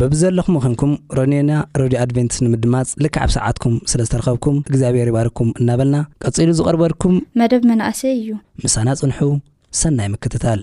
በብዘለኹሞ ኴንኩም ረንዮና ረድዮ ኣድቨንትስ ንምድማጽ ልክዕ ኣብ ሰዓትኩም ስለ ዝተረኸብኩም እግዚኣብሔር ይባርኩም እናበልና ቀጺሉ ዝቐርበልኩም መደብ መናእሰይ እዩ። ምሳና ጽንሑ ሰናይ ምክትታል።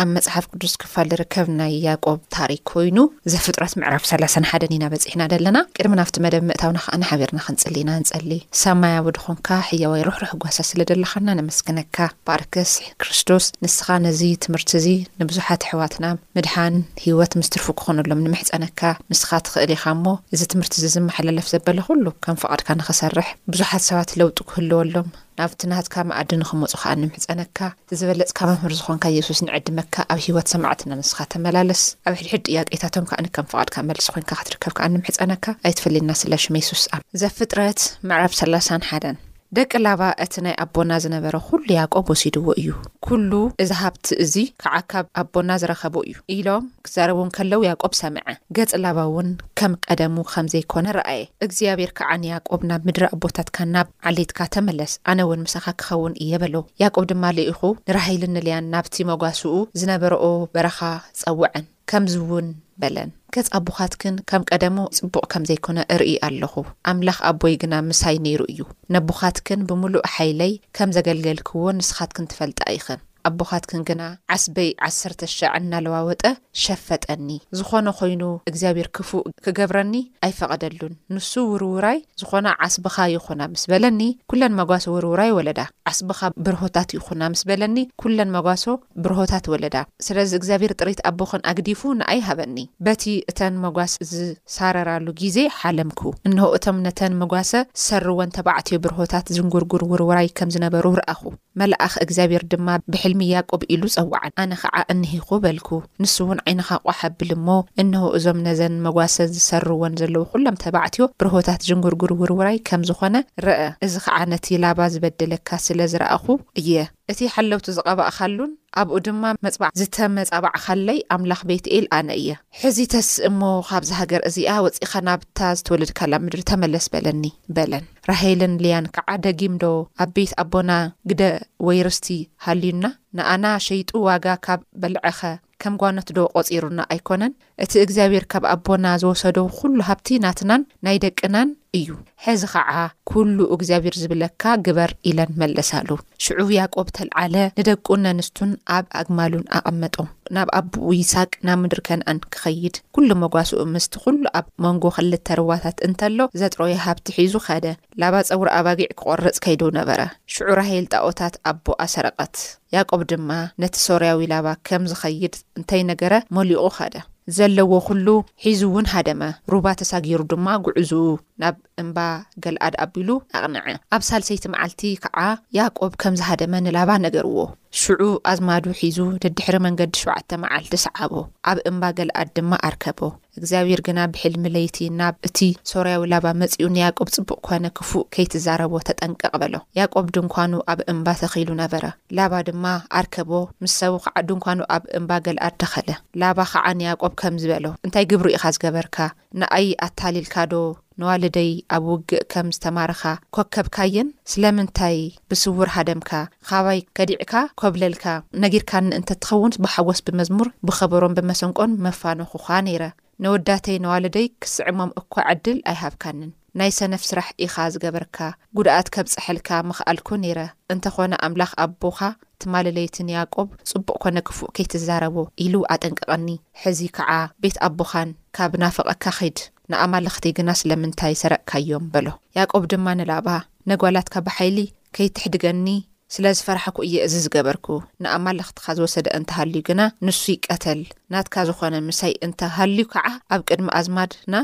ኣብ መጽሓፍ ቅዱስ ክፋል ዝርከብ ናይ ያቆብ ታሪክ ኮይኑ ዘፍጥረት ምዕራፍ ሰላሳን ሓደን ኢና በጺሕና ዘለና። ቅድሚ ናብቲ መደብ ምእታውና ከኣ ሓቢርና ክንጽሊ ኢና ንጸሊ። ሰማያዊ ድኾንካ ሕያዋይ ርሕሩሕ ጓሳ ስለ ደለኻና ነመስግነካ። ባርክስ ክርስቶስ ንስኻ ነዚ ትምህርቲ እዚ ንብዙሓት ኣሕዋትና ምድሓን ህይወት ምስ ትርፉ ክኾነሎም ንምሕጸነካ። ንስኻ ትኽእል ኢኻ እሞ እዚ ትምህርቲ እዚ ዝመሓላለፍ ዘበለ ኩሉ ከም ፍቓድካ ንኽሰርሕ ብዙሓት ሰባት ለውጢ ክህልወሎም ናብቲ ናትካ መኣዲ ንኽመጹ ከኣ ንምሕጸነካ። እቲ ዝበለጽካ መምህር ዝኾንካ የሱስ ንዕድመካ ኣብ ህይወት ሰማዕትና ንስኻ ተመላለስ። ኣብ ሕድሕድ ጥያቄታቶም ከኣ ንከም ፍቓድካ መልሲ ኮይንካ ክትርከብ ከኣ ንምሕጸነካ። ኣይትፈለየና ስለ ሽም የሱስ። ኣም። ዘፍጥረት ምዕራፍ ሰላሳን ሓደን። ደቂ ላባ እቲ ናይ ኣቦና ዝነበረ ኹሉ ያእቆብ ወሲድዎ እዩ። ኩሉ እዚ ሃብቲ እዚ ከኣ ካብ ኣቦና ዝረኸቦ እዩ። ኢሎም ክዛረቡ እንከለዉ ያእቆብ ሰምዐ። ገጽ ላባ እውን ከም ቀደሙ ከም ዘይኮነ ረኣየ። እግዚኣብሄር ከኣ ንያእቆብ ናብ ምድሪ ኣቦታትካ ናብ። ዓሌትካ ተመለስ፣ ኣነ እውን ምሳኻ ክኸውን እየ በሎ። ያእቆብ ድማ ልኢኹ ንራሄልን ንልያን ናብቲ መጓሰኡ ዝነበረኦ በረኻ ጸውዐን፣ ከምዚ እውን በለን፣ ገጽ ኣቦኻትክን ከም ቀደሙ ጽቡቕ ከም ዘይኰነ እርኢ ኣሎኹ፣ ኣምላኽ ኣቦይ ግና ምሳይ ነይሩ እዩ። ነቦኻትክን ብምሉእ ሓይለይ ከም ዘገልገልክዎ ንስኻትክን ትፈልጣ ኢኽን። ኣቦኻትክን ግና ዓስበይ ዓሰርተ ሻዕ እናለዋወጠ ሸፈጠኒ። ዝኾነ ኾይኑ እግዚኣብሔር ክፉእ ክገብረኒ ኣይፈቐደሉን። ንሱ ውርውራይ ዝኾና ዓስብኻ ይኹና ምስ በለኒ ኩለን መጓሶ ውርውራይ ወለዳ። ዓስብኻ ብርሆታት ይኹና ምስ በለኒ ኩለን መጓሶ ብርሆታት ወለዳ። ስለዚ እግዚኣብሔር ጥሪት ኣቦኽን ኣግዲፉ ንኣይ ሃበኒ። በቲ እተን መጓስ ዝሳረራሉ ጊዜ ሓለምኩ። እንሆ እቶም ነተን መጓሰ ዝሰርርወን ተባዕትዮ ብርሆታት ዝንጉርጉር ውርውራይ ከም ዝነበሩ ርኣኹ። መልኣኽ እግዚኣብሄር ድማ ብሕልሚ ያቆብ ኢሉ ጸውዓ፣ ኣነ ኸዓ እንሂኩ በልኩ። ንሱውን ዓይንኻ ቋሕ ኣብል እሞ፣ እንሆ፣ እዞም ነዘን መጓሰ ዝሰርርወን ዘለዉ ዅሎም ተባዕትዮ ብርሆታት ዥንጕርጕር ውርውራይ ከም ዝዀነ ርኣ፣ እዚ ኸዓ ነቲ ላባ ዝበደለካ ስለ ዝረኣኹ እየ። እቲ ሓለውቲ ዝቐባእካሉን ኣብኡ ድማ መጽባዕ ዝተመጻባዕካለይ ኣምላኽ ቤት-ኤል ኣነ እየ። ሕዚተስ እሞ ኻብዛ ሃገር እዚኣ ወጺእካ ናብታ ዝተወለድካላ ምድሪ ተመለስ በለኒ፣ በለን። ራሄልን ሊያን ክዓ ደጊም ዶ ኣብ ቤት ኣቦና ግደ ወይ ርስቲ ሃልዩና ንኣና ሸይጡ ዋጋ ካብ በልዐኸ ከም ጓኖት ዶ ቆፂሩና ኣይኮነን እቲ እግዚኣብሔር ካብ ኣቦና ዝወሰዶ ኩሉ ሃብቲ ናትናን ናይ ደቅናን እዩ ሐዚ ኸዓ ኩሉ እግዚኣብሔር ዝብለካ ግበር ኢለን መለሳሉ ሽዑ ያቆብ ተልዓለ ንደቁን ነንስቱን ኣብ ኣግማሉን ኣቀመጦም ናብ ኣቡኡ ይሳቅ ናብ ምድሪ ከንኣን ክኸይድ ኩሉ መጓሰኡ ምስቲ ኩሉ ኣብ መንጎ ክልተ ሩባታት እንተሎ ዘጥረዮ ሃብቲ ሒዙ ከደ። ላባ ጸጕሪ ኣባጊዕ ክቖርጽ ከይዱ ነበረ። ሽዑ ራሄል ጣኦታት ኣቦኣ ሰረቐት። ያእቆብ ድማ ነቲ ሶርያዊ ላባ ከም ዝኸይድ እንተይነገረ ሞሊቑ ከደ። ዘለዎ ዅሉ ሒዙ እውን ሃደመ፣ ሩባ ተሳጊሩ ድማ ጕዕዞኡ ናብ እምባ ገልኣድ ኣቢሉ ኣቕንዐ። ኣብ ሳልሰይቲ መዓልቲ ከኣ ያእቆብ ከም ዝሃደመ ንላባ ነገርዎ። ሽዑ ኣዝማዱ ሒዙ ደድሕሪ መንገዲ ሸውዓተ መዓልቲ ሰዓቦ፣ ኣብ እምባ ገልኣድ ድማ ኣርከቦ። እግዚኣብሄር ግና ብሕልሚ ለይቲ ናብ እቲ ሶርያዊ ላባ መጺኡ ንያእቆብ ጽቡቕ ኰነ ክፉእ ከይትዛረቦ ተጠንቀቕ በሎ። ያእቆብ ድንኳኑ ኣብ እምባ ተኺሉ ነበረ። ላባ ድማ ኣርከቦ፣ ምስ ሰቡ ከኣ ድንኳኑ ኣብ እምባ ገልኣድ ተኸለ። ላባ ኸኣ ንያእቆብ ከምዚ በሎ፣ እንታይ ግብሪ ኢኻ ዝገበርካ? ንኣይ ኣታሊልካ ዶ ንዋልደይ ኣብ ውግእ ከም ዝተማረኻ ኮከብካየን ስለምንታይ ብስውር ሃደምካ ኻባይ ከዲዕካ ኮብለልካ ነጊርካኒ እንተ ትኸውንስ ብሓጎስ ብመዝሙር ብኸበሮን ብመሰንቆን መፋነኹኻ ነይረ ነወዳተይ ነዋልደይ ክስዕሞም እኳ ዕድል ኣይሃብካንን ናይ ሰነፍ ስራሕ ኢኻ ዝገበርካ ጉድኣት ከብፀሐልካ ምኽኣልኩ ነይረ እንተኾነ ኣምላኽ ኣቦኻ ትማሊ ለይቲ ንያቆብ ፅቡቅ ኮነ ክፉእ ከይትዛረቦ ኢሉ ኣጠንቀቀኒ ሕዚ ከዓ ቤት ኣቦኻን ካብ ናፈቀካ ኽድ ንኣማልኽቲ ግና ስለምንታይ ሰረቅካዮም በሎ ያቆብ ድማ ንላባ ነጓላትካ ብሓይሊ ከይትሕድገኒ ስለ ዝፈራሕኩ እየ እዚ ዝገበርኩ ንኣማልኽትኻ ዝወሰደ እንተሃልዩ ግና ንሱ ይቀተል ናትካ ዝኾነ ምሳይ እንተ ሃልዩ ከዓ ኣብ ቅድሚ ኣዝማድና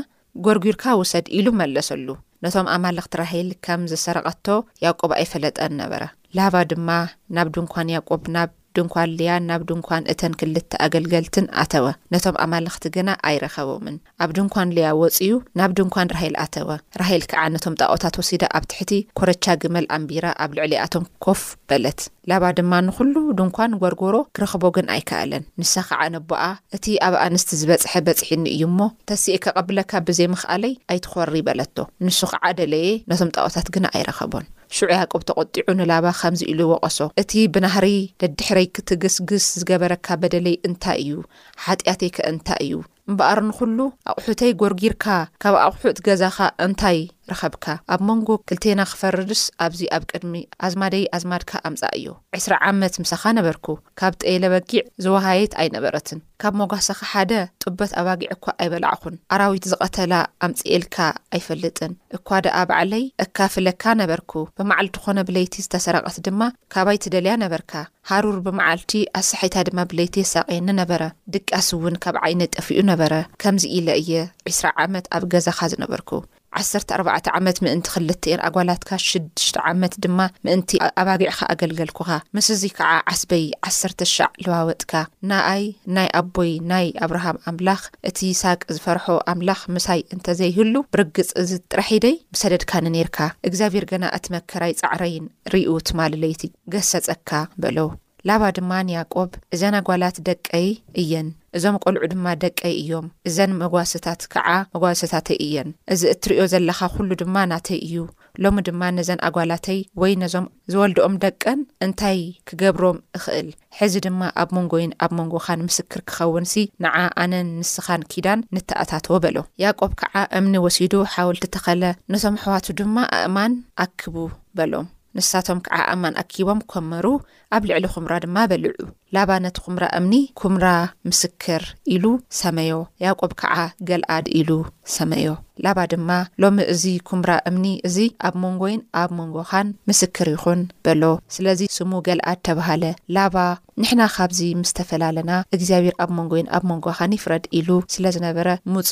ጐርጒርካ ውሰድ ኢሉ መለሰሉ። ነቶም ኣማልኽቲ ራሄል ከም ዝሰረቐቶ ያእቆብ ኣይፈለጠን ነበረ። ላባ ድማ ናብ ድንኳን ያእቆብ፣ ናብ ድንኳን ልያን ናብ ድንኳን እተን ክልተ ኣገልገልትን ኣተወ፣ ነቶም ኣማልኽቲ ግና ኣይረኸቦምን። ኣብ ድንኳን ልያ ወጺኡ ናብ ድንኳን ራሄል ኣተወ፣ ራሄል ከዓ ነቶም ጣኦታት ወሲዳ ኣብ ትሕቲ ኰረቻ ግመል ኣንቢራ ኣብ ልዕሊኣቶም ኮፍ በለት። ላባ ድማ ንዅሉ ድንኳን ጐርጐሮ፣ ኪረኽቦ ግን ኣይከኣለን። ንሳ ኸኣ ነቦኣ፣ እቲ ኣብ ኣንስቲ ዝበጽሐ በጺሒኒ እዩ እሞ፣ ተሲኤ ከቐብለካ ብዘይምኽኣለይ ኣይትዀሪ፣ በለቶ። ንሱ ኸኣ ደለየ፣ ነቶም ጣኦታት ግና ኣይረኸቦን። ሽዑ ያእቆብ ተቖጢዑ ንላባ ኸምዚ ኢሉ ወቐሶ፣ እቲ ብናህሪ ደድሕረይ ክትግስግስ ዝገበረካ በደለይ እንታይ እዩ? ሓጢኣተይከ እንታይ እዩ? እምበኣር ንኹሉ ኣቑሑተይ ጎርጊርካ ካብ ኣቑሑት ገዛኻ እንታይ ረኸብካ? ኣብ መንጎ ክልቴና ክፈርድስ ኣብዚ ኣብ ቅድሚ ኣዝማደይ ኣዝማድካ ኣምጽኣዮ። ዕስራ ዓመት ምሳኻ ነበርኩ፣ ካብ ጠየለ በጊዕ ዝወሃየት ኣይነበረትን። ካብ ሞጓሰኻ ሓደ ጡበት ኣባጊዕ እኳ ኣይበላዕኹን። ኣራዊት ዝቐተላ ኣምጽኤልካ ኣይፈልጥን። እኳ ደኣ ባዕለይ እካፍለካ ነበርኩ። ብመዓልቲ ኮነ ብለይቲ ዝተሰረቐት ድማ ካባይ ትደልያ ነበርካ። ሃሩር ብመዓልቲ፣ ኣሳሒታ ድማ ብለይቲ የሳቕየኒ ነበረ። ድቃስ'ውን ካብ ዓይነይ ጠፊኡ ነበረ። ከምዚ ኢለ እየ ዕስራ ዓመት ኣብ ገዛኻ ዝነበርኩ። ዓሰርተ ኣርባዕተ ዓመት ምእንቲ ክልቲኤን ኣጓላትካ፣ ሽዱሽተ ዓመት ድማ ምእንቲ ኣባጊዕካ ኣገልገልኩኻ። ምስዚ ከኣ ዓስበይ ዓሰርተ ሻዕ ለዋወጥካ። ንኣይ ናይ ኣቦይ ናይ ኣብርሃም ኣምላኽ፣ እቲ ይሳቅ ዝፈርሖ ኣምላኽ ምሳይ እንተ ዘይህሉ፣ ብርግጽ እዚ ጥራሒደይ ምሰደድካኒ ኔርካ። እግዚኣብሄር ገና እቲ መከራይ ጻዕረይን ሪኡ ትማሊ ለይቲ። ገሰጸካ፣ በሎ። ላባ ድማ ንያእቆብ፣ እዘን ኣጓላት ደቀይ እየን፣ እዞም ቈልዑ ድማ ደቀይ እዮም፣ እዘን መጓሰታት ከኣ መጓሰታተይ እየን፣ እዚ እትርእዮ ዘለኻ ዅሉ ድማ ናተይ እዩ፣ ሎሚ ድማ ነዘን ኣጓላተይ ወይ ነዞም ዝወልድኦም ደቀን እንታይ ክገብሮም እኽእል? ሕዚ ድማ ኣብ መንጎይን ኣብ መንጎኻን ምስክር ክኸውንሲ ንዓ ኣነን ንስኻን ኪዳን ንተኣታቶ፣ በሎ። ያእቆብ ከኣ እምኒ ወሲዱ ሓወልቲ ተኸለ፣ ነቶም ኣሕዋቱ ድማ ኣእማን ኣክቡ፣ በሎም። ንሳቶም ከዓ ኣማን ኣኪቦም ኰመሩ፣ ኣብ ልዕሊ ኵምራ ድማ በልዑ። ላባ ነቲ ኵምራ እምኒ፣ ኵምራ ምስክር ኢሉ ሰመዮ፣ ያእቆብ ከዓ ገልኣድ ኢሉ ሰመዮ። ላባ ድማ፣ ሎሚ እዚ ኵምራ እምኒ እዚ ኣብ መንጎይን ኣብ መንጎኻን ምስክር ይኹን፣ በሎ። ስለዚ ስሙ ገልኣድ ተብሃለ። ላባ፣ ንሕና ካብዚ ምስ ተፈላለና፣ እግዚኣብሄር ኣብ መንጎይን ኣብ መንጎኻን ይፍረድ ኢሉ ስለ ዝነበረ፣ ሙጻ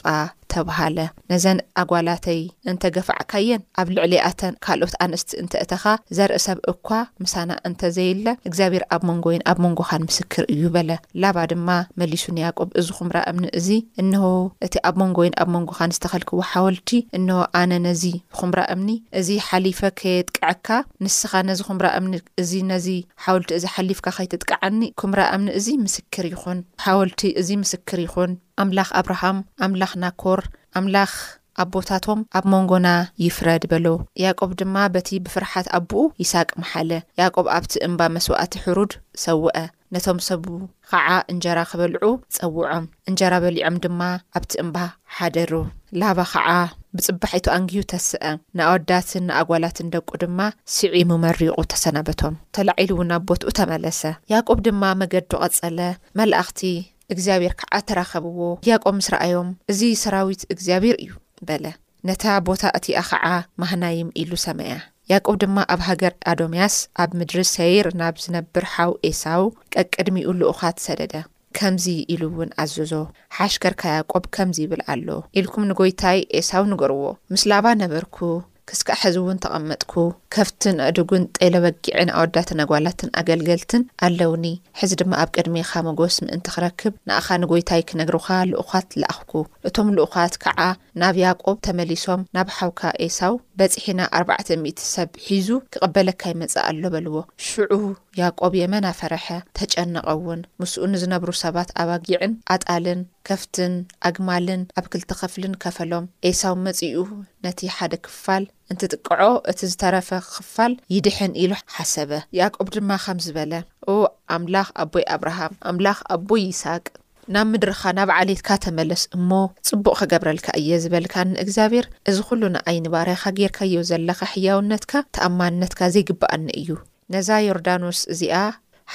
ተብሃለ። ነዘን ኣጓላተይ እንተ ገፋዕካየን፣ ኣብ ልዕሊኣተን ካልኦት ኣንስቲ እንተ እተኻ፣ ዘርኢ ሰብ እኳ ምሳና እንተ ዘየለ፣ እግዚኣብሄር ኣብ መንጎይን ኣብ መንጎኻን ምስክር እዩ፣ በለ። ላባ ድማ መሊሱ ንያእቆብ፣ እዚ ዅምራ እምኒ እዚ፣ እንሆ፣ እቲ ኣብ መንጎይን ኣብ መንጎኻን ዝተኸልክዎ ሓወልቲ፣ እንሆ፣ ኣነ ነዚ ዅምራ እምኒ እዚ ሓሊፈ ከየጥቅዐካ፣ ንስኻ ነዚ ዅምራ እምኒ እዚ፣ ነዚ ሓወልቲ እዚ ሓሊፍካ ኸይትጥቅዓኒ፣ ኵምራ እምኒ እዚ ምስክር ይኹን፣ ሓወልቲ እዚ ምስክር ይኹን። ኣምላኽ ኣብርሃም፣ ኣምላኽ ናኮር፣ ኣምላኽ ኣቦታቶም ኣብ መንጎና ይፍረድ በሎ። ያእቆብ ድማ በቲ ብፍርሓት ኣቦኡ ይስሃቅ መሓለ። ያእቆብ ኣብቲ እምባ መስዋእቲ ሕሩድ ሰውኣ። ነቶም ሰቡ ኸዓ እንጀራ ክበልዑ ጸውዖም። እንጀራ በሊዖም ድማ ኣብቲ እምባ ሓደሩ። ላባ ኸዓ ብጽባሒቱ ኣንጊሁ ተሰኣ። ንኣወዳትን ንኣጓላትን ደቁ ድማ ስዒሙ መሪቁ ተሰናበቶም። ተላዒሉ እውን ናብ ቦትኡ ተመለሰ። ያእቆብ ድማ መገዱ ቀጸለ። መላእኽቲ እግዚኣብሄር ከዓ ተራኸብዎ፣ ያእቆብ ምስ ረኣዮም፣ እዚ ሰራዊት እግዚኣብሄር እዩ፣ በለ። ነታ ቦታ እቲኣ ኸዓ ማህናይም ኢሉ ሰመያ። ያእቆብ ድማ ኣብ ሃገር ኣዶምያስ ኣብ ምድሪ ሴይር ናብ ዝነብር ሓው ኤሳው ቀቅድሚኡ ልኡኻት ሰደደ። ከምዙይ ኢሉ እውን ኣዘዞ፣ ሓሽከርካ ያእቆብ ከምዙይ ይብል ኣሎ፣ ኢልኩም ንጐይታይ ኤሳው ንገርዎ፣ ምስ ላባ ነበርኩ፣ ክስካዕ ሕዚ እውን ተቐመጥኩ። ከፍትን ኣእዱግን ጤለ በጊዕን ኣወዳትን ኣጓላትን ኣገልገልትን ኣለውኒ። ሕዚ ድማ ኣብ ቅድሜኻ መጎስ ምእንቲ ክረክብ ንኣኻ ንጎይታይ ክነግሩኻ ልኡዃት ለኣኽኩ። እቶም ልኡዃት ከዓ ናብ ያእቆብ ተመሊሶም ናብ ሓውካ ኤሳው በጺሒና ኣርባዕተ ሚእቲ ሰብ ሒዙ ክቕበለካ ይመጽእ ኣሎ በልዎ። ሽዑ ያእቆብ የመና ፈረሐ፣ ተጨነቐ እውን። ምስኡ ንዝነብሩ ሰባት ኣባጊዕን ኣጣልን፣ ከፍትን ኣግማልን ኣብ ክልተ ኸፍልን ከፈሎም። ኤሳው መጺኡ ነቲ ሓደ ክፋል እንትጥቅዖ፣ እቲ ዝተረፈ ኽፋል ይድሕን ኢሉ ሓሰበ። ያእቆብ ድማ ኸምዚ በለ፣ ኦ ኣምላኽ ኣቦይ ኣብርሃም፣ ኣምላኽ ኣቦይ ይስሃቅ፣ ናብ ምድርኻ ናብ ዓሌትካ ተመለስ እሞ ጽቡቕ ክገብረልካ እየ ዝበልካ ንእግዚኣብሔር እዚ ኩሉ ንኣይ ንባርያኻ ጌርካዮ ዘለኻ ሕያውነትካ ተኣማንነትካ ዘይግብኣኒ እዩ ነዛ ዮርዳኖስ እዚኣ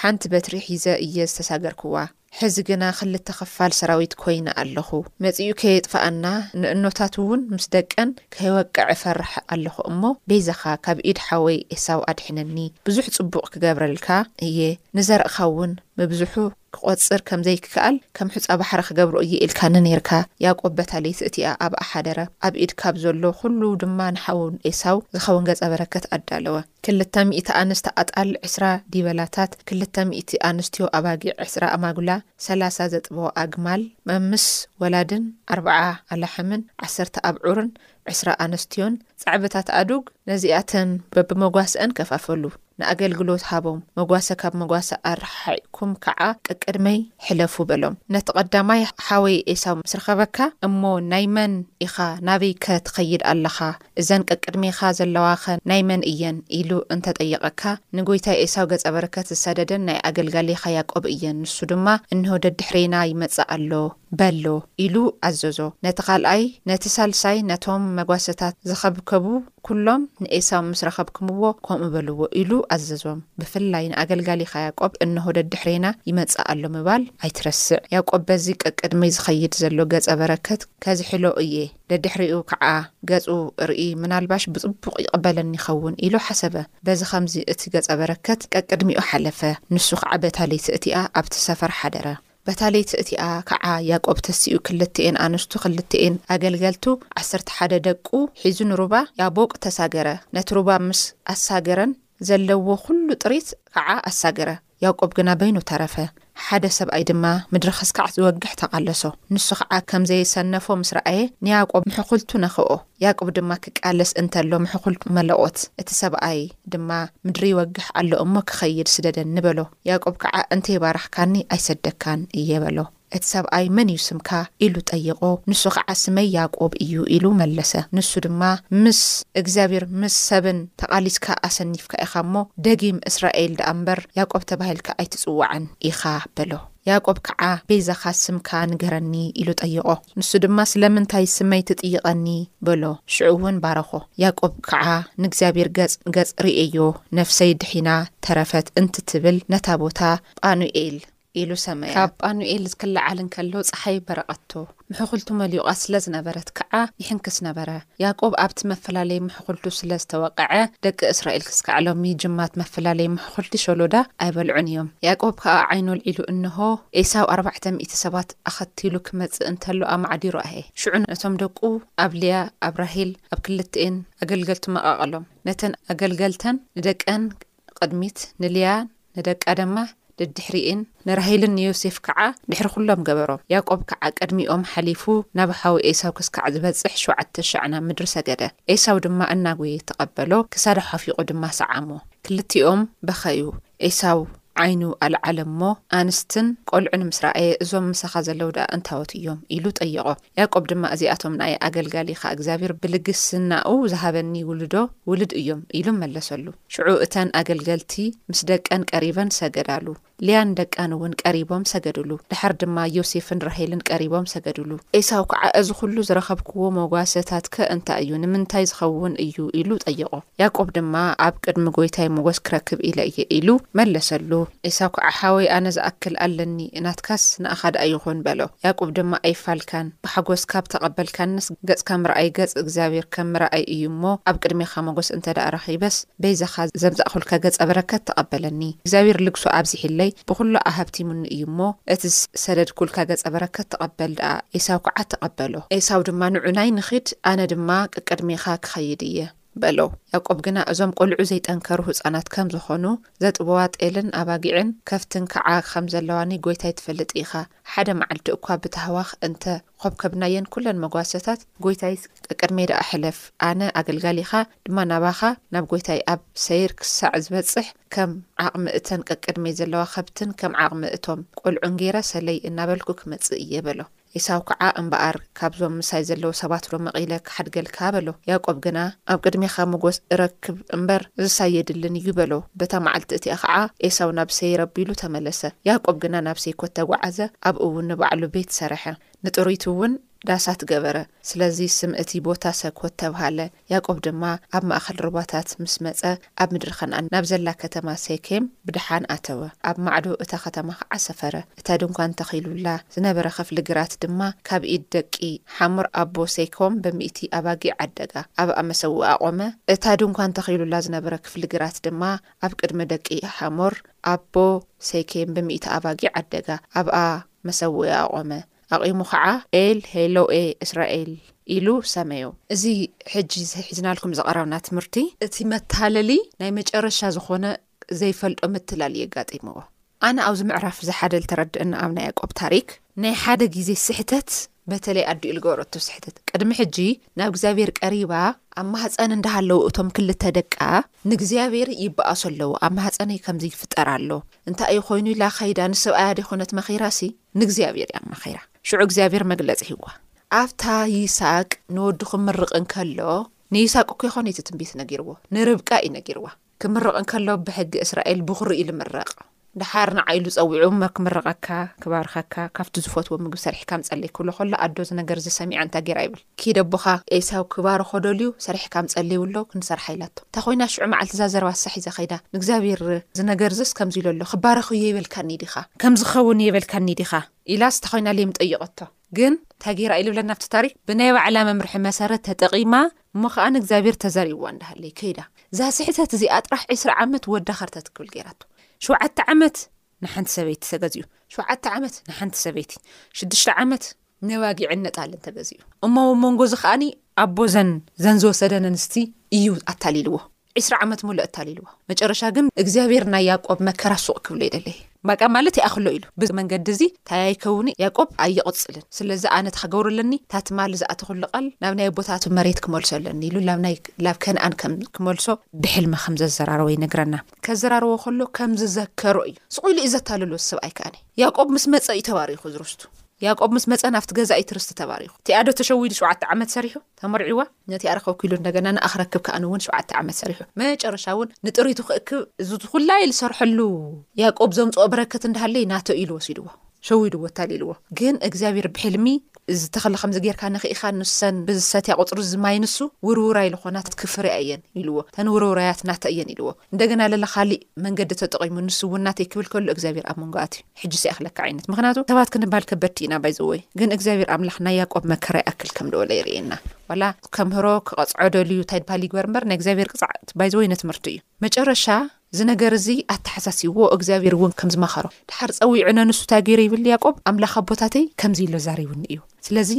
ሓንቲ በትሪ ሒዘ እየ ዝተሳገርክዋ ሕዚ ግና ክልተ ክፋል ሰራዊት ኮይነ ኣለኹ መጺኡ ከየጥፍኣና ንእኖታት እውን ምስ ደቀን ከይወቅዕ እፈርሕ ኣለኹ እሞ በይዛኻ ካብ ኢድ ሓወይ ኤሳው ኣድሕነኒ ብዙሕ ጽቡቕ ክገብረልካ እየ ንዘርእኻ እውን ምብዝሑ ክቆጽር ከም ዘይክክኣል ከም ሑጻ ባሕሪ ክገብሮ እየ ኢልካ ንኔርካ ያቆብ በታ ለይቲ እቲኣ ኣብኣ ሓደረ ኣብ ኢድ ካብ ዘሎ ኩሉ ድማ ንሓዉ ኤሳው ዝከውን ገጸ በረከት ኣዳለወ ክልተ ሚእቲ ኣንስቲ ኣጣል ዕስራ ጊበላታት ክልተ ሚእቲ ኣንስትዮ ኣባጊዕ ዕስራ ኣማጉላ ሰላሳ ዘጥበዋ ኣግማል መምስ ወላድን ኣርብዓ ኣላሕምን ዓሰርተ ኣብዑርን ዕስራ ኣንስትዮን ጸዕብታት ኣዱግ ነዚኣተን በብመጓሰኣን ከፋፈሉ። ንኣገልግሎት ሃቦም፣ መጓሰ ካብ መጓሰ ኣረሓሒቕኩም ከኣ ቀቅድመይ ሕለፉ በሎም። ነቲ ቐዳማይ፣ ሓወይ ኤሳው ምስ ረኸበካ፣ እሞ ናይ መን ኢኻ፣ ናበይከ ትኸይድ ኣለኻ፣ እዘን ቀቅድሜኻ ዘለዋኸ ናይ መን እየን? ኢሉ እንተ ጠየቐካ፣ ንጐይታይ ኤሳው ገጸ በረከት ዝሰደደን ናይ ኣገልጋሊኻ ያእቆብ እየን፣ ንሱ ድማ፣ እንሆ ደድሕሬና ይመጽእ ኣሎ፣ በሎ ኢሉ ኣዘዞ። ነቲ ኻልኣይ፣ ነቲ ሳልሳይ፣ ነቶም መጓሰታት ዝኸብከቡ ኵሎም ንዔሳው ምስ ረኸብክምዎ፣ ከምኡ በልዎ ኢሉ ኣዘዞም። ብፍላይ ንኣገልጋሊኻ ያእቆብ፣ እንሆ ደድሕሬና ይመጽእ ኣሎ ምባል ኣይትረስዕ። ያእቆብ በዚ ቀቅድመይ ዝኸይድ ዘሎ ገጸ በረከት ከዝሕሎ እየ፣ ደድሕሬኡ ከዓ ገጹ እርኢ፣ ምናልባሽ ብጽቡቕ ይቕበለኒ ይኸውን ኢሉ ሓሰበ። በዚ ኸምዚ እቲ ገጸ በረከት ቀቅድሚኡ ሓለፈ፣ ንሱ ኸዓ በታ ለይቲ እቲኣ ኣብቲ ሰፈር ሓደረ። በታ ለይቲ እቲኣ ከዓ ያእቆብ ተሲኡ ክልቲኤን ኣንስቱ ክልቲኤን ኣገልገልቱ ዓሰርተ ሓደ ደቁ ሒዙ ንሩባ ያቦቅ ተሳገረ። ነቲ ሩባ ምስ ኣሳገረን ዘለዎ ዅሉ ጥሪት ከዓ ኣሳገረ። ያእቆብ ግና በይኑ ተረፈ። ሓደ ሰብኣይ ድማ ምድሪ ኽስካዕ ዝወግሕ ተቓለሶ። ንሱ ኸዓ ከም ዘየሰነፎ ምስ ረኣየ ንያእቆብ ምሕዅልቱ ነኽኦ። ያእቆብ ድማ ኪቃለስ እንተሎ ምሕኩል መለቆት እቲ ሰብኣይ ድማ ምድሪ ይወግሕ ኣሎ እሞ ክኸይድ ስደደኒ በሎ። ያእቆብ ከዓ እንተይ ባረኽካኒ ኣይሰደካን እየ በሎ። እቲ ሰብኣይ መን እዩ ስምካ ኢሉ ጠየቆ ንሱ ከዓ ስመይ ያእቆብ እዩ ኢሉ መለሰ። ንሱ ድማ ምስ እግዚኣብሔር ምስ ሰብን ተቃሊስካ ኣሰኒፍካ ኢኻ እሞ ደጊም እስራኤል ደኣ እምበር ያእቆብ ተባሂልካ ኣይትጽዋዕን ኢኻ በሎ። ያእቆብ ከዓ፣ በይዛኻ ስምካ ንገረኒ፣ ኢሉ ጠየቖ። ንሱ ድማ፣ ስለምንታይ ስመይ ትጥይቐኒ? በሎ። ሽዑ እውን ባረኾ። ያእቆብ ከዓ፣ ንእግዚኣብሔር ገጽ ንገጽ ርእየዮ፣ ነፍሰይ ድኂና ተረፈት እንትትብል፣ ነታ ቦታ፣ ጳኑኤል፣ ኢሉ ሰመያ። ካብ ጳኑኤል ክለዓል እንከሎ ፀሓይ በረቐቶ። ምሕዅልቱ መልዩቓ ስለ ዝነበረት ከኣ ይሕንክስ ነበረ። ያእቆብ ኣብቲ መፈላለዪ ምሕዅልቱ ስለ ዝተወቐዐ፣ ደቂ እስራኤል ክስካዕ ሎሚ ጅማት መፈላለዪ ምሕዅልቲ ሸሎዳ ኣይበልዑን ኢዮም። ያእቆብ ከኣ ዓይኑ ኣልዒሉ እንሆ፣ ኤሳው ኣርባዕተ ሚእቲ ሰባት ኣኸቲሉ ክመጽእ እንተሎ ኣማዕዲሩ ኣየ። ሽዑ ነቶም ደቁ ኣብ ልያ ኣብ ራሄል ኣብ ክልቲኤን ኣገልገልቱ መቓቐሎም። ነተን ኣገልገልተን ንደቀን ንቕድሚት ንልያን ንደቃ ደማ ደድሕሪኤን ንራሄልን ንዮሴፍ ከኣ ድሕሪ ኵሎም ገበሮም። ያእቆብ ከኣ ቅድሚኦም ሓሊፉ ናብ ሓዉ ኤሳው ክስካዕ ዝበጽሕ ሸውዓተ ሻዕ ናብ ምድሪ ሰገደ። ኤሳው ድማ እናጐየ ተቐበሎ፣ ክሳዱ ሓፊቑ ድማ ሰዓሞ። ክልቲኦም በኸዩ። ኤሳው ዓይኑ ኣልዓለ እሞ፣ ኣንስትን ቈልዑን ምስ ረኣየ፣ እዞም ምሳኻ ዘለዉ ደኣ እንታዎት እዮም? ኢሉ ጠየቖ። ያእቆብ ድማ እዚኣቶም ንኣይ ኣገልጋሊኻ እግዚኣብሔር ብልግስናኡ ዝሃበኒ ውሉዶ ውሉድ እዮም ኢሉ መለሰሉ። ሽዑ እተን ኣገልገልቲ ምስ ደቀን ቀሪበን ሰገዳሉ። ልያን ደቃንውን ቀሪቦም ሰገዱሉ። ደሓር ድማ ዮሴፍን ራሄልን ቀሪቦም ሰገዱሉ። ኤሳው ከዓ እዚ ኹሉ ዝረኸብክዎ መጓሰታትከ እንታይ እዩ? ንምንታይ ዝኸውን እዩ? ኢሉ ጠየቖ። ያእቆብ ድማ፣ ኣብ ቅድሚ ጐይታይ ሞገስ ክረክብ ኢለ እየ፣ ኢሉ መለሰሉ። ኤሳው ከዓ፣ ሓወይ፣ ኣነ ዝኣክል ኣለኒ፣ ናትካስ ንኣኻ ደኣ ይኹን፣ በሎ። ያእቆብ ድማ፣ ኣይፋልካን፣ ብሓጐስ ካብ ተቐበልካንስ፣ ገጽካ ምርኣይ ገጽ እግዚኣብሄር ከም ምርኣይ እዩ እሞ፣ ኣብ ቅድሜኻ ሞገስ እንተ ደኣ ረኺበስ፣ በይዛኻ ዘምጻእኩልካ ገጸ በረከት ተቐበለኒ። እግዚኣብሄር ልግሱ ኣብዚሒለይ፣ ብዅሉ ኣሀብቲሙኒ እዩ እሞ፣ እቲ ዝሰደድኩልካ ገጸ በረከት ተቐበል ደኣ። ኤሳው ከዓ ተቐበሎ። ኤሳው ድማ፣ ንዑናይ ንኺድ፣ ኣነ ድማ ቀቅድሜኻ ክኸይድ እየ። በሎ። ያእቆብ ግና እዞም ቈልዑ ዘይጠንከሩ ህጻናት ከም ዝዀኑ፣ ዘጥብዋ ጤልን ኣባጊዕን ከፍትን ከኣ ኸም ዘለዋኒ ጐይታይ ትፈልጥ ኢኻ። ሓደ መዓልቲ እኳ ብታህዋኽ እንተ ዀብከብናየን ኵለን መጓሰታት ጐይታይስ ቀቅድመይ ደኣ ሕለፍ፣ ኣነ ኣገልጋሊኻ ድማ ናባኻ ናብ ጐይታይ ኣብ ሰይር ክሳዕ ዝበጽሕ ከም ዓቕሚ እተን ቀቅድመይ ዘለዋ ኸብትን ከም ዓቕሚ እቶም ቈልዑን ገይረ ሰለይ እናበልኩ ክመጽእ እየ በሎ። ኤሳው ከዓ፣ እምበኣር፣ ካብዞም ምሳይ ዘለዉ ሰባትዶ መቒለ ክሓድገልካ? በሎ። ያእቆብ ግና፣ ኣብ ቅድሜኻ መጐስ እረክብ እምበር፣ እዝስ ኣየድልን እዩ፣ በሎ። በታ መዓልቲ እቲኣ ኸዓ፣ ኤሳው ናብ ሴይር ኣቢሉ ተመለሰ። ያእቆብ ግና ናብ ሴይኮት ተጐዓዘ፣ ኣብኡውን ንባዕሉ ቤት ሰርሐ። ንጥሪቱውን ዳሳት ገበረ። ስለዚ ስም እቲ ቦታ ሰኮት ተብሃለ። ያእቆብ ድማ ኣብ ማእከል ሩባታት ምስ መጸ፣ ኣብ ምድሪ ከነኣን ናብ ዘላ ከተማ ሴኬም ብደሓን ኣተወ፣ ኣብ ማዕዶ እታ ኸተማ ኸኣ ሰፈረ፣ እታ ድንኳን ተኺሉላ ዝነበረ ኽፍሊ ግራት ድማ ካብ ኢድ ደቂ ሓሞር ኣቦ ሴኮም በሚእቲ ኣባጊዕ ዓደጋ፣ ኣብኣ መሰውኢ ኣቖመ፣ እታ ድንኳን ተኺሉላ ዝነበረ ክፍሊ ግራት ድማ ኣብ ቅድሚ ደቂ ሓሞር ኣቦ ሴኬም በሚእቲ ኣባጊዕ ዓደጋ፣ ኣብኣ መሰውኢ ኣቖመ። ኣቚሙ ኸዓ ኤል ሄሎኤ እስራኤል ኢሉ ሰመዮ። እዚ ሕጂ ሒዝናልኩም ዝቐረብና ትምህርቲ እቲ መታለሊ ናይ መጨረሻ ዝኾነ ዘይፈልጦ ምትላል እዩ ኣጋጢምዎ። ኣነ ኣብዚ ምዕራፍ ዝሓደ ልተረድእኒ ኣብ ናይ ያእቆብ ታሪክ ናይ ሓደ ግዜ ስሕተት በተለይ ኣዲኡ ልገበረቶ ስሕተት ቅድሚ ሕጂ ናብ እግዚኣብሔር ቀሪባ ኣብ ማህጸን እንዳሃለዉ እቶም ክልተ ደቃ ንእግዚኣብሔር ይበኣሱ ኣለዉ ኣብ ማህጸነይ ከምዚ ይፍጠር ኣሎ እንታይ እዩ ኮይኑ ኢላ ከይዳ ንሰብኣያ ደይኮነት መኺራሲ ንእግዚኣብሔር እያ ኣማኺራ። ሽዑ እግዚኣብሔር መግለጺ ሂብዋ። ኣብታ ይስሃቅ ንወዱ ክምርቅ እንከሎ፣ ንይስሃቅ እኮ ኣይኮነይ እቲ ትንቢት ነጊርዎ፣ ንርብቃ እዩ ነጊርዋ። ክምርቅ እንከሎ ብሕጊ እስራኤል ብኹሪ እዩ ልምረቅ። ደሓር ንዓ ኢሉ ጸዊዑ እሞ ክምርቀካ፣ ክባርኸካ፣ ካብቲ ዝፈትዎ ምግቢ ሰሪሕካ ኣምጸለይ ክብሎ ከሎ ኣዶ እዚ ነገር እዚ ሰሚዓ እንታይ ገይራ ይብል። ኪድ ኣቦኻ ኤሳው ክባርኾ ደልዩ ሰሪሕካ ኣምጸለይ ውሎ ክንሰርሓ ኢላቶ እታ ኮይና ሽዑ መዓልቲ እዛ ዘረባ ሳሕ ሒዛ ከይዳ ንእግዚኣብሄር ዝነገርዝስ ከምዚ ኢሉ ኣሎ ክባረኽ እዩ የበልካኒ ዲኻ ከምዚ ክኸውን እዩ የበልካኒ ዲኻ ኢላስ እታ ኮይና ሌም ጠይቀቶ ግን እንታይ ጌራ ኢሉ ብለና ኣብቲ ታሪክ ብናይ ባዕላ መምርሒ መሰረት ተጠቂማ እሞ ከኣ ንእግዚኣብሄር ተዛሪብዋ እንዳሃለይ ከይዳ እዛ ስሕተት እዚኣ ጥራሕ ዕስራ ዓመት ወዳ ከርተት ክብል ጌራቶ ሸውዓተ ዓመት ንሓንቲ ሰበይቲ ተገዚኡ ሸውዓተ ዓመት ንሓንቲ ሰበይቲ ሽዱሽተ ዓመት ነባጊዕን ነጣልን ተገዚኡ እሞ ኣብ መንጎ እዚ ከዓኒ ኣቦዘን ዘን ዝወሰደን ኣንስቲ እዩ ኣታሊልዎ ዒስራ ዓመት ሙሉእ ኣታሊልዎ መጨረሻ ግን እግዚኣብሔር ናይ ያቆብ መከራ ሱቕ ክብሎ ይደለየ ማቃ ማለት ይኣኽሎ ኢሉ ብመንገዲ እዚ ታያይከውኒ ያቆብ ኣይቕፅልን ስለዚ ኣነ ተክገብሩ ኣለኒ ታትማል ዝኣተክሉ ቃል ናብ ናይ ኣቦታቱ መሬት ክመልሶ ኣለኒ ኢሉ ብ ናብ ከነኣን ክመልሶ ብሕልሚ ከም ዘዘራረወ ይነግረና ከዘራርቦ ከሎ ከም ዝዘከሮ እዩ ስቕ ኢሉ እዩ ዘታልሎ እዚ ሰብኣይ ከኣኒ ያቆብ ምስ መጸ እዩ ተባሪኹ እዚ ርስቱ ያቆብ ምስ መጸ ናብቲ ገዛኢት ርስቲ ተባሪኹ እቲኣ ዶ ተሸዊዱ ሸውዓተ ዓመት ሰሪሑ ተመርዒዋ ነቲ ኣረከብኩ ኢሉ እንደገና ንኣ ክረክብ ከኣኒ እውን ሸውዓተ ዓመት ሰሪሑ መጨረሻ እውን ንጥሪቱ ክእክብ እዚ ኩላ ኢሉ ዝሰርሐሉ ያቆብ ዘምጽኦ በረከት እንዳሃለይ ናተይ ኢሉ ወሲድዎ ሸዊድዎ ኣታሊልዎ ግን እግዚኣብሔር ብሕልሚ እዚ ተኽሊ ከምዚ ጌርካ ነኺእኻ ንሰን ብዝሰትያ ቁፅሪ እዚ ማይ ንሱ ውርውራይ ልኾናት ክፍርያ እየን ኢልዎ እተን ውርውራያት ናተይ እየን ኢልዎ እንደገና ለለ ካሊእ መንገዲ ተጠቂሙ ንሱ እውን ናተይ ክብል ከሎ እግዚኣብሔር ኣብ መንጎ ኣትዩ ሕጅስ ይኣኽለካ ዓይነት ምኽንያቱ ሰባት ክንባል ከበድቲ ኢና ባይዘወይ ግን እግዚኣብሔር ኣምላኽ ናይ ያቆብ መከራ ይኣክል ከም ደወለ የርእየና ዋላ ከምህሮ ክቐፅዖ ደልዩ እንታይ ድባል ይግበር እምበር ናይ እግዚኣብሔር ቅፅዓት ባይዘወይ ነትምህርቲ እዩ መጨረሻ እዚ ነገር እዚ ኣተሓሳሲብዎ እግዚኣብሄር እውን ከምዚ መኸሮ። ደሓር ጸዊዑ ነንሱ ታይ ገይረ ይብል ያቆብ ኣምላኽ ኣቦታተይ ከምዚ ኢሉ ኣዛሪቡኒ እዩ ስለዚ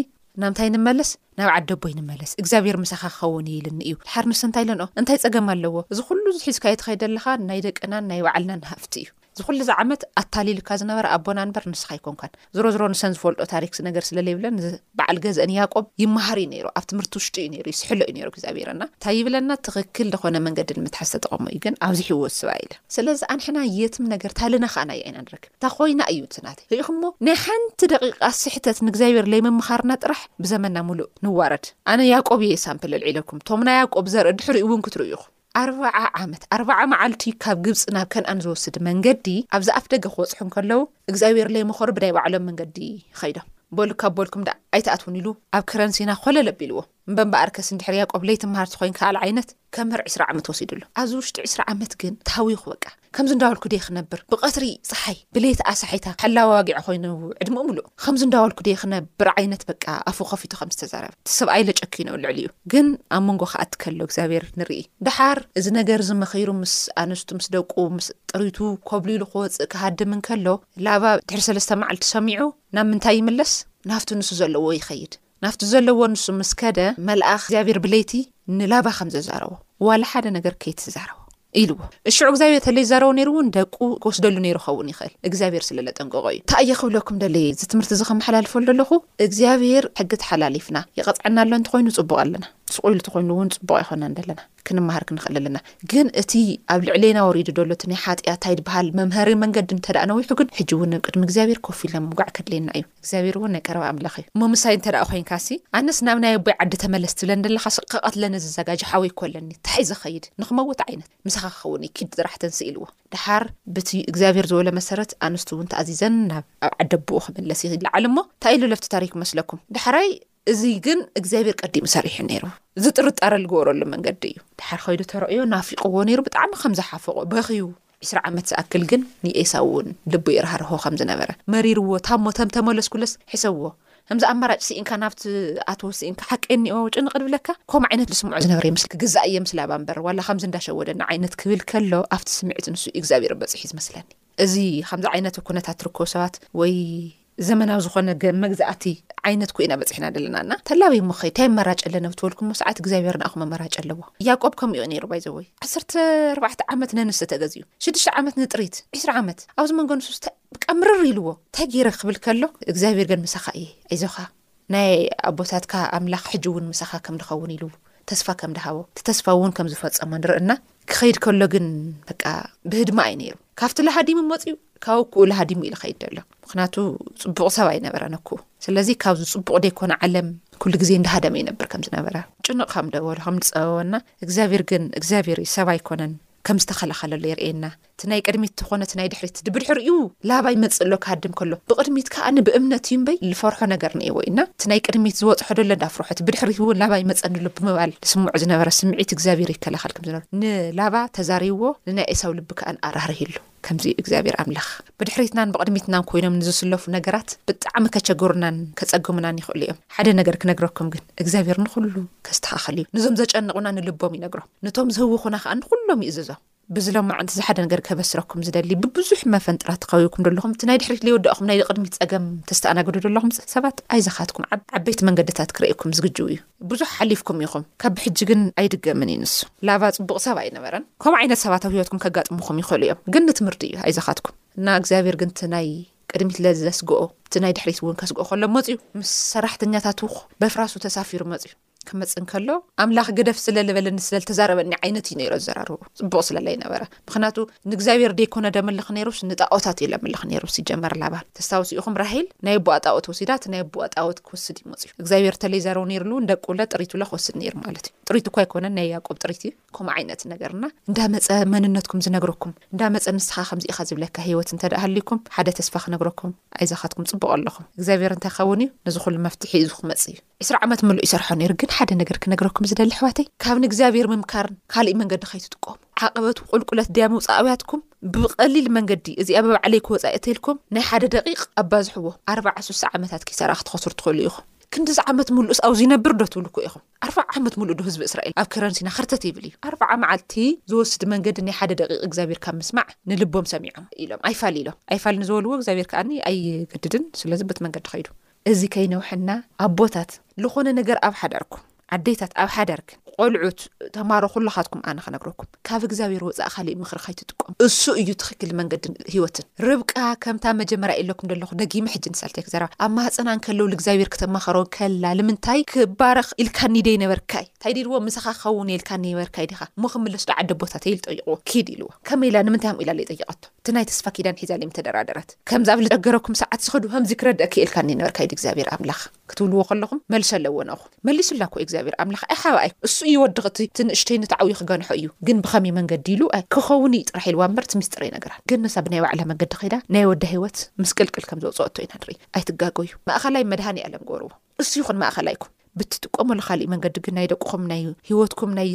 ናብ ታይ ንመለስ ናብ ዓዲ ኣቦይ ንመለስ እግዚኣብሄር ምሳኻ ክኸውን እየ ኢልኒ እዩ ደሓር ንሱ እንታይ ኢለንኦ እንታይ ጸገም ኣለዎ እዚ ኩሉ እዚ ሒዝካዮ ትኸይድ ዘለኻ ናይ ደቅናን ናይ ባዕልናን ሃፍቲ እዩ እዚ ኩሉ እዚ ዓመት ኣታሊሉካ ዝነበረ ኣቦና እንበር ንስኻ ኣይኮንካን ዝሮዝሮ ንሰን ዝፈልጦ ታሪክ ነገር ስለ ለይብለን ን በዓል ገዘእን ያቆብ ይመሃር እዩ ነይሩ ኣብ ትምህርቲ ውሽጡ እዩ ነይሩ ይስሕሎ እዩ ነይሩ እግዚኣብሄር እና ታይ ይብለና ትክክል ልኮነ መንገዲ ንምትሓዝ ተጠቀሞ እዩ ግን ኣብዚ ሂወት ስባይ ኢለ ስለዚ ኣንሕና የትም ነገር ታለና ከኣ ናይ ዓይና ንረክብ ታኮይና እዩ እቲ ናተይ ሪኢኩሞ ናይ ሓንቲ ደቂቃ ስሕተት ንእግዚኣብሄር ለይምምካርና ጥራሕ ብዘመና ሙሉእ ንዋረድ ኣነ ያቆብ እየ ሳምፕል እልዒለኩም ቶም ናይ ያቆብ ዘርኢ ድሕሪኡ እውን ክትርእዩ ኢኩም ኣርብዓ ዓመት ኣርብዓ መዓልቲ ካብ ግብጺ ናብ ከንኣን ዝወስድ መንገዲ ኣብዚ ኣፍደገ ክበጽሑ እንከለዉ እግዚኣብሄር ለይመኸሩ ብናይ ባዕሎም መንገዲ ኸይዶም በሉ ካብ በልኩም ደኣ ኣይትኣትዉን ኢሉ ኣብ ከረን ሲና ኾለል ኣቢልዎም እምበምበኣርከስ እንድሕር ያቆብ ለይትመሃር ተኾይንካ ኣልዓይነት ከምህር ዕስራ ዓመት ወሲድሉ ኣብዚ ውሽጢ ዕስራ ዓመት ግን ተሃዊኹ በቃ ከምዚ እንዳበልኩ ድየ ክነብር ብቐትሪ ጸሓይ ብሌቲ ኣሳሒታ ሕላወ ኣባጊዕ ኮይኑ ዕድመኡ ምሉእ ከምዚ እንዳበልኩ ድየ ክነብር ዓይነት በቃ ኣፉ ከፊቱ ከም ዝተዛረበ እቲ ሰብኣይ ኢለ ጨኪኑ ኣብ ልዕሊኡ ግን ኣብ መንጎ ክኣቲ ከሎ እግዚኣብሔር ንርኢ ደሓር እዚ ነገር እዚ መኺሩ ምስ ኣንስቱ ምስ ደቁ ምስ ጥሪቱ ኮብሊሉ ክወጽእ ክሃድም እንከሎ ላባ ድሕሪ ሰለስተ መዓልቲ ሰሚዑ ናብ ምንታይ ይምለስ ናብቲ ንሱ ዘለዎ ይኸይድ ናብቲ ዘለዎ ንሱ ምስ ከደ፣ መልኣኽ እግዚኣብሄር ብለይቲ ንላባ ኸም ዘዛረቦ፣ ዋላ ሓደ ነገር ከይትዛረቦ፣ ኢልዎ። እሽዑ እግዚኣብሄር እንተ ለይዛረቦ ነይሩ እውን፣ ደቁ ኪወስደሉ ነይሩ ኪኸውን ይኽእል። እግዚኣብሄር ስለ ለጠንቀቖ እዩ። እንታይ እየ ክብለኩም ደልየ፣ እዚ ትምህርቲ እዚ ከመሓላልፈሉ ደለኹ፣ እግዚኣብሄር ሕጊ ተሓላሊፍና፣ ይቐጽዐና ኣሎ እንተ ኾይኑ ጽቡቕ ኣለና፣ ስቕ ኢሉ እንተ ኾይኑ እውን ጽቡቕ ኣይኮናን ዘለና። ክንመሃር ክንኽእል ኣለና ግን እቲ ኣብ ልዕሌና ወሪዱ ደሎ እቲ ናይ ሓጥያት ታይ ድበሃል መምሀሪ መንገዲ እንተደኣ ነዊሑ ግን ሕጂ እውን ቅድሚ እግዚኣብሔር ኮፍ ኢልና ምውጋዕ ከድልየና እዩ እግዚኣብሔር እውን ናይ ቀረባ ኣምላኽ እዩ እሞ ምሳይ እንተደኣ ኮይንካሲ ኣነስ ናብ ናይ ኣቦይ ዓዲ ተመለስ ትብለኒ ደለኻሲ ክቐትለኒ ዝዘጋጆ ሓወይ እኮ ኣለኒ ታሒዘ ክኸይድ ንኽመውት ዓይነት ምሳኻ ክኸውን እዩ ኪድ ጥራሕ ተንስእ ኢልዎ ደሓር ብቲ እግዚኣብሔር ዝበሎ መሰረት ኣንስቱ እውን ተኣዚዘን ናብ ኣብ ዓዲ ኣቦኡ ክምለስ ይለዓል እሞ ታይ ኢሉ ለፍቲ ታሪክ መስለኩም ደሓራይ እዚ ግን እግዚኣብሄር ቀዲሙ ሰሪሑ ነይሩ እዚ ጥርጣረ ልግበረሉ መንገዲ እዩ ድሓር ከይዱ ተረእዮ ናፊቅዎ ነይሩ ብጣዕሚ ከም ዝሓፈቆ በክዩ ዕስራ ዓመት ዝኣክል ግን ንኤሳው ውን ልቡ የርሃርሆ ከም ዝነበረ መሪርዎ ታሞ ተም ተመለስኩለስ ሕሰብዎ ከምዚ ኣማራጭ ስኢንካ ናብ ትኣትዎ ስኢንካ ሓቀይ እኒኦ ጭንቅ ድብለካ ኮም ዓይነት ልስምዖ ዝነበረ ይመስል ክግዛእ እየ ምስ ላባ እምበር ዋላ ከምዚ እንዳሸወደኒ ዓይነት ክብል ከሎ ኣብቲ ስምዒት ንሱ እዩ እግዚኣብሄር በፂሑ እዩ ዝመስለኒ እዚ ከምዚ ዓይነት ኩነታት ትርከቡ ሰባት ወይ ዘመናዊ ዝኾነ መግዛእቲ ዓይነት ኮይና በጺሕና ደለና እና ተላቢ እሞ ኸይ ታይ ኣማራጭ ኣለና ብትበልኩሞ ሰዓት እግዚኣብሔር ንኣኹም ኣማራጭ ኣለዎ ያቆብ ከምኡ እዩ ነይሩ ባይዘወይ ዓሰርተ ኣርባዕተ ዓመት ነንስተ ተገዚኡ ሽዱሽተ ዓመት ንጥሪት ዒስራ ዓመት ኣብዚ መንጎ ንሱስ ብቃ ምርር ኢልዎ ታይ ገይረ ክብል ከሎ እግዚኣብሔር ግን ምሳኻ እየ ኣይዞኻ ናይ ኣቦታትካ ኣምላኽ ሕጂ እውን ምሳኻ ከም ድኸውን ኢሉ ተስፋ ከም ድሃቦ፣ እቲ ተስፋ እውን ከም ዝፈጸሞ ንርኢ እና፣ ክኸይድ ከሎ ግን በቃ ብህድማ እዩ ነይሩ። ካብቲ ለሃዲሙ መጺኡ ካብ ኣኩኡ ለሃዲሙ እዩ ልኸይድ ደሎ። ምክንያቱ ጽቡቕ ሰብ ኣይነበረን ኣኩኡ። ስለዚ ካብዚ ጽቡቕ ደይኮነ ዓለም ኩሉ ግዜ እንዳሃደመ ይነብር ከም ዝነበረ፣ ጭንቕ ከም ደበሎ፣ ከም ድጸበበ እና እግዚኣብሔር ግን እግዚኣብሔር እዩ ሰብ ኣይኮነን ከም ዝተኸላኸለሉ የርእየና። እቲ ናይ ቅድሚት ተኾነ እቲ ናይ ድሕሪት ድብድሕሪኡ ላባ ይመጽእ ኣሎ ክሃድም ከሎ ብቅድሚትካ ኣነ ብእምነት እዩ እምበይ ልፈርሖ ነገር ነይዎ እና እቲ ናይ ቅድሚት ዝወጽሖ ደሎ እንዳፍርሖ እቲ ብድሕሪት እውን ላባ ይመጸኒ ኣሎ ብምባል ልስምዖ ዝነበረ ስምዒት እግዚኣብሔር ይከላኸል ከም ዝነበረ ንላባ ተዛሪዎ ንናይ ኤሳው ልቢ ከኣን ኣራህሪህሉ ከምዚ እዩ እግዚኣብሔር ኣምላኽ ብድሕሪትናን ብቅድሚትናን ኮይኖም ንዝስለፉ ነገራት ብጣዕሚ ከቸግሩናን ከጸግሙናን ይኽእሉ እዮም ሓደ ነገር ክነግረኩም ግን እግዚኣብሔር ንኹሉ ከስተኻኸል እዩ ንዞም ዘጨንቑና ንልቦም ይነግሮም ንቶም ዝህውኹና ከኣ ንኹሎም ይእዝዞም ብዚ ሎማዓንቲ እዚ ሓደ ነገር ከበስረኩም ዝደሊ ብብዙሕ መፈንጥራት ተኸቢብኩም ዶ ኣለኹም እቲ ናይ ድሕሪት ለይወዳእኹም ናይ ቅድሚት ጸገም ተስተኣናግዱ ዶ ኣለኹም ሰባት ኣይዘኻትኩም ዓበይቲ መንገድታት ክርእኩም ዝግጅው እዩ ብዙሕ ሓሊፍኩም ኢኹም ካብ ብሕጂ ግን ኣይድገምን እዩ ንሱ ላቫ ጽቡቕ ሰብ ኣይነበረን ከምኡ ዓይነት ሰባት ኣብ ህይወትኩም ከጋጥምኹም ይኽእሉ እዮም ግን ንትምህርቲ እዩ ኣይዘኻትኩም እና እግዚኣብሔር ግን እቲ ናይ ቅድሚት ለዘስግኦ እቲ ናይ ድሕሪት እውን ከስግኦ ከሎ መፅዩ ምስ ሰራሕተኛታቱ በፍራሱ ተሳፊሩ መፅዩ ክመጽእ እንከሎ ኣምላኽ ግደፍ ስለ ልበለኒ ስለ ልተዛረበኒ ዓይነት እዩ ነይሮ ኣዘራርቡ ጽቡቕ ስለ ለይነበረ ምክንያቱ ንእግዚኣብሔር ደይኮነ ደምልኽ ነይሩስ ንጣዖታት እዩ ለምልኽ ነይሩ ሲጀመር ላባ ተስታውስ ኢኹም ራሂል ናይ ኣቦኣ ጣዖት ወሲዳ እቲ ናይ ኣቦኣ ጣዖት ክወስድ እዩ መፅዩ እግዚኣብሔር ተለይዛረቡ ነይሩሉ እንደቁለ ጥሪቱለ ክወስድ ነይሩ ማለት እዩ ጥሪት እኳ ኣይኮነን ናይ ያቆብ ጥሪት እዩ ከምኡ ዓይነት ነገርና እንዳመፀ መንነትኩም ዝነግረኩም እንዳመፀ ንስኻ ከምዚ ኢኻ ዝብለካ ሂወት እንተ ሃልዩኩም ሓደ ተስፋ ክነግረኩም ኣይዛኻትኩም ፅቡቕ ኣለኹም እግዚኣብሔር እንታይ ኸውን እዩ ነዚ ኩሉ መፍትሒ እዩ ዝክመፅ እዩ ዕስራ ዓመት ምሉእ ይሰርሖ ነይሩ ግን ሓደ ነገር ክነግረኩም ዝደሊ ኣሕዋተይ ካብ ንእግዚኣብሔር ምምካርን ካልእ መንገዲ ከይትጥቀሙ ዓቐበት ቁልቁለት ድያ ምውፃእ ኣብያትኩም ብቐሊል መንገዲ እዚኣ ብባዕለይ ክወፃኢ እተኢልኩም ናይ ሓደ ደቂቕ ኣባዝሕዎ ኣርባዓ ሱሳ ዓመታት ኪሰራ ክትኸስሩ ትኽእሉ ኢኹም ክንዲዚ ዓመት ምሉእስ ኣውዚ ይነብር ዶ ትብሉ እኮ ኢኹም ኣርባዓ ዓመት ምሉእ ዶ ህዝቢ እስራኤል ኣብ ከረንሲና ከርተት ይብል እዩ ኣርባዓ መዓልቲ ዝወስድ መንገዲ ናይ ሓደ ደቂቕ እግዚኣብሔር ካብ ምስማዕ ንልቦም ሰሚዖም ኢሎም ኣይፋል ኢሎም ኣይፋል ንዝበልዎ እግዚኣብሔር ከዓኒ ኣይገድድን ስለዚ በት መንገዲ ከይዱ እዚ ከይነውሐና ኣቦታት ልኾነ ነገር ኣብ ሐዳርኩም ኣዴታት ኣብ ሐዳርክን ቆልዑት ተማሮ ኩላኻትኩም ኣነ ክነግረኩም ካብ እግዚኣብሔር ወጻእ ካሊእ ምኽሪ ከይትጥቀሙ እሱ እዩ ትኽክል መንገድን ህይወትን ርብቃ ከምታ መጀመርያ ኢለኩም ደለኹ ደጊመ ሕጂ ንሰልተይክ ዘረባ ኣብ ማህጸና እንከለዉ ልእግዚኣብሔር ክተማኸሮ ከላ ልምንታይ ክባረኽ ኢልካኒ ደይነበርካይ ታይ ዲልዎ ምሳኻ ክኸውን እየ ኢልካኒ ደይነበርካይ ዲኻ እሞ ክምለስ ዶ ዓዲ ኣቦታተይ ኢሉ ጠይቕዎ ኪድ ኢልዎ ከመይ ኢላ ንምንታይ ኣምኡ ኢላ ለይጠየቐቶ እቲ ናይ ተስፋ ኪዳን ሒዛ ለይምተደራደረት ከምዚ ኣብ ልጨገረኩም ሰዓት ዝኸዱ ከምዚ ክረድእ ክኢልካኒ ነበር ካይዲ እግዚኣብሔር ኣምላኽ ክትብልዎ ከለኹም መልሲ ኣለዎ ነኹ መሊሱላ እኮ እግዚኣብሔር ኣምላኽ ኣይ ሓባኣይ እሱ እዩ ወድኽ እቲ ትንእሽተይ ንትዓውዩ ክገንሖ እዩ ግን ብኸመይ መንገዲ ኢሉ ኣይ ክኸውን እዩ ጥራሕ ኢልዋ እምበር ትሚስጥረይ ነገራ ግን ንሳ ብናይ ባዕላ መንገዲ ከይዳ ናይ ወዳ ህይወት ምስቅልቅል ከም ዘውፅኦቶ ኢና ንርኢ ኣይትጋጎዩ ማእኸላይ መድሃኒ ኣለም ጎርዎ እሱ ይኹን ማእኸላይኩም ብትጥቀሙሉ ካሊእ መንገዲ ግን ናይ ደቅኹም ናይ ሂወትኩም ናይ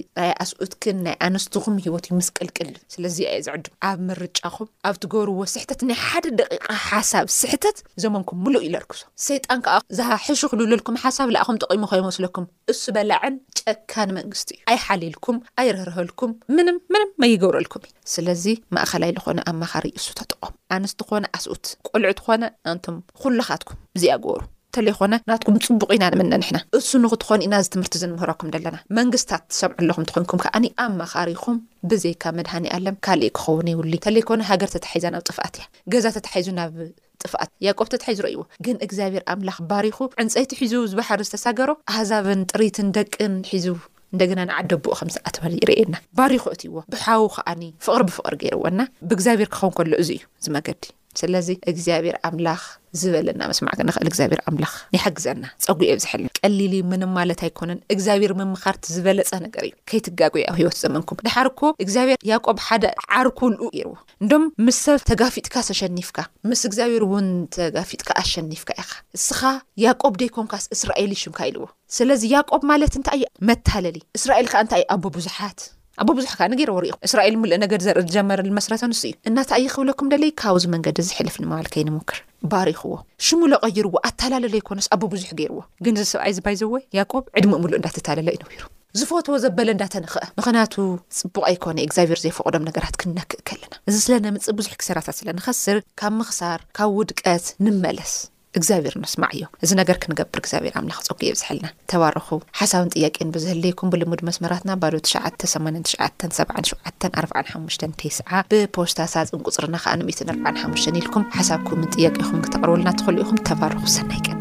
ኣስኡትክን ናይ ኣንስትኹም ሂወት እዩ ምስቅልቅል ስለዚ ኣየ ዝዕዱ ኣብ ምርጫኹም ኣብ ትገብርዎ ስሕተት ናይ ሓደ ደቂቃ ሓሳብ ስሕተት ዘመንኩም ምሉእ ይለርክሶ ሰይጣን ከዓ ዝሓሕሹ ክልልልኩም ሓሳብ ልኣኹም ጠቂሙ ከይመስለኩም እሱ በላዕን ጨካን መንግስቲ እዩ ኣይሓልየልኩም ኣይርህርሀልኩም ምንም ምንም መይገብረልኩም ስለዚ ማእኸላይ ልኾነ ኣማኻሪ እሱ ተጥቖም ኣንስቲ ኾነ ኣስኡት ቆልዑት ኾነ ኣንቱም ኹልኻትኩም እዚኣ ግበሩ ተለይኾነ ናትኩም ፅቡቕ ኢና ንምነ ንሕና እሱ ንኽትኾኑ ኢና እዚ ትምህርቲ እዚ ንምህረኩም ደለና መንግስታት ትሰምዑ ኣለኹም ተኾንኩም ከኣ ኣማኻሪኹም ብዘይካ መድሃኒኣለም ካሊእ ክኸውን የብሉይ ተለይኮነ ሃገር ተታሒዛ ናብ ጥፍኣት እያ ገዛ ተታሒዙ ናብ ጥፍኣት ያእቆብ ተታሒዙ ረእይዎ ግን እግዚኣብሔር ኣምላኽ ባሪኹ ዕንጸይቲ ሒዙ ዝባሕሪ ዝተሳገሮ ኣሕዛብን ጥሪትን ደቅን ሒዙ እንደገና ንዓዲ ኣቦኡ ከም ዝኣተወ ይርእየና ባሪኹ ኣእትይዎ ብሓዉ ከኣኒ ፍቕሪ ብፍቕሪ ገይርዎ እና ብእግዚኣብሔር ክኸውን ከሎ እዚ እዩ እዚ መገዲ ስለዚ እግዚኣብሔር ኣምላኽ ዝበለና መስማዕ ክንኽእል እግዚኣብሔር ኣምላኽ ይሓግዘና ጸጉኡ የብዝሐልና ቀሊል እዩ ምንም ማለት ኣይኮነን እግዚኣብሔር ምምኻርቲ ዝበለጸ ነገር እዩ ከይትጋጉ ኣብ ህይወት ዘመንኩም ደሓር እኮ እግዚኣብሔር ያእቆብ ሓደ ዓርኩ ልኡ ገይርዎ እንዶም ምስ ሰብ ተጋፊጥካስ ኣሸኒፍካ ምስ እግዚኣብሔር እውን ተጋፊጥካ ኣሸኒፍካ ኢኻ እስኻ ያቆብ ደይኮንካስ እስራኤል እዩ ሽምካ ኢልዎ ስለዚ ያቆብ ማለት እንታይ እዩ መታለሊ እስራኤል ከኣ እንታይ እዩ ኣቦ ብዙሓት ኣቦ ብዙሕ ከኣ ንገይረዎ ርኢኹም እስራኤል ምልእ ነገድ ዘርኢ ዝጀመረ ዝመስረተ ንሱ እዩ እና እንታይ እዩ ክብለኩም ደለይ ካብዚ መንገዲ እዚ ሕልፍ ንምባል ከይንሙክር ባሪኽዎ ሽሙ ለቐይርዎ ኣታላለለ ይኮነስ ኣቦ ብዙሕ ገይርዎ ግን እዚ ሰብኣይ እዚ ባይዘወይ ያቆብ ዕድሚኡ ምሉእ እንዳተታለለ እዩ ነቢሩ ዝፈትዎ ዘበለ እንዳ ተነኽኣ ምኽንያቱ ጽቡቕ ኣይኮነ እግዚኣብሔር ዘይፈቕዶም ነገራት ክንነክእ ከለና እዚ ስለ ነምጽእ ብዙሕ ክሰራታት ስለ ንኸስር ካብ ምኽሳር ካብ ውድቀት ንመለስ እግዚኣብሔር ነስማዕዮ እዚ ነገር ክንገብር እግዚኣብሔር ኣምላኽ ጸጉ የብዝሐልና ተባረኹ ሓሳብን ጥያቄን ብዝህልይኩም ብልሙድ መስመራትና ባዶ ትሽዓተ ሰማንያን ትሽዓተን ሰብዓን ሸውዓተን ኣርብዓን ሓሙሽተን ቴስዓ ብፖስታ ሳጽን ቁጽርና ከኣ ንምእትን ኣርብዓን ሓሙሽተን ኢልኩም ሓሳብኩምን ጥያቄኹምን ክተቕርቡልና ትኽእሉ ኢኹም ተባረኹ ሰናይ ቀን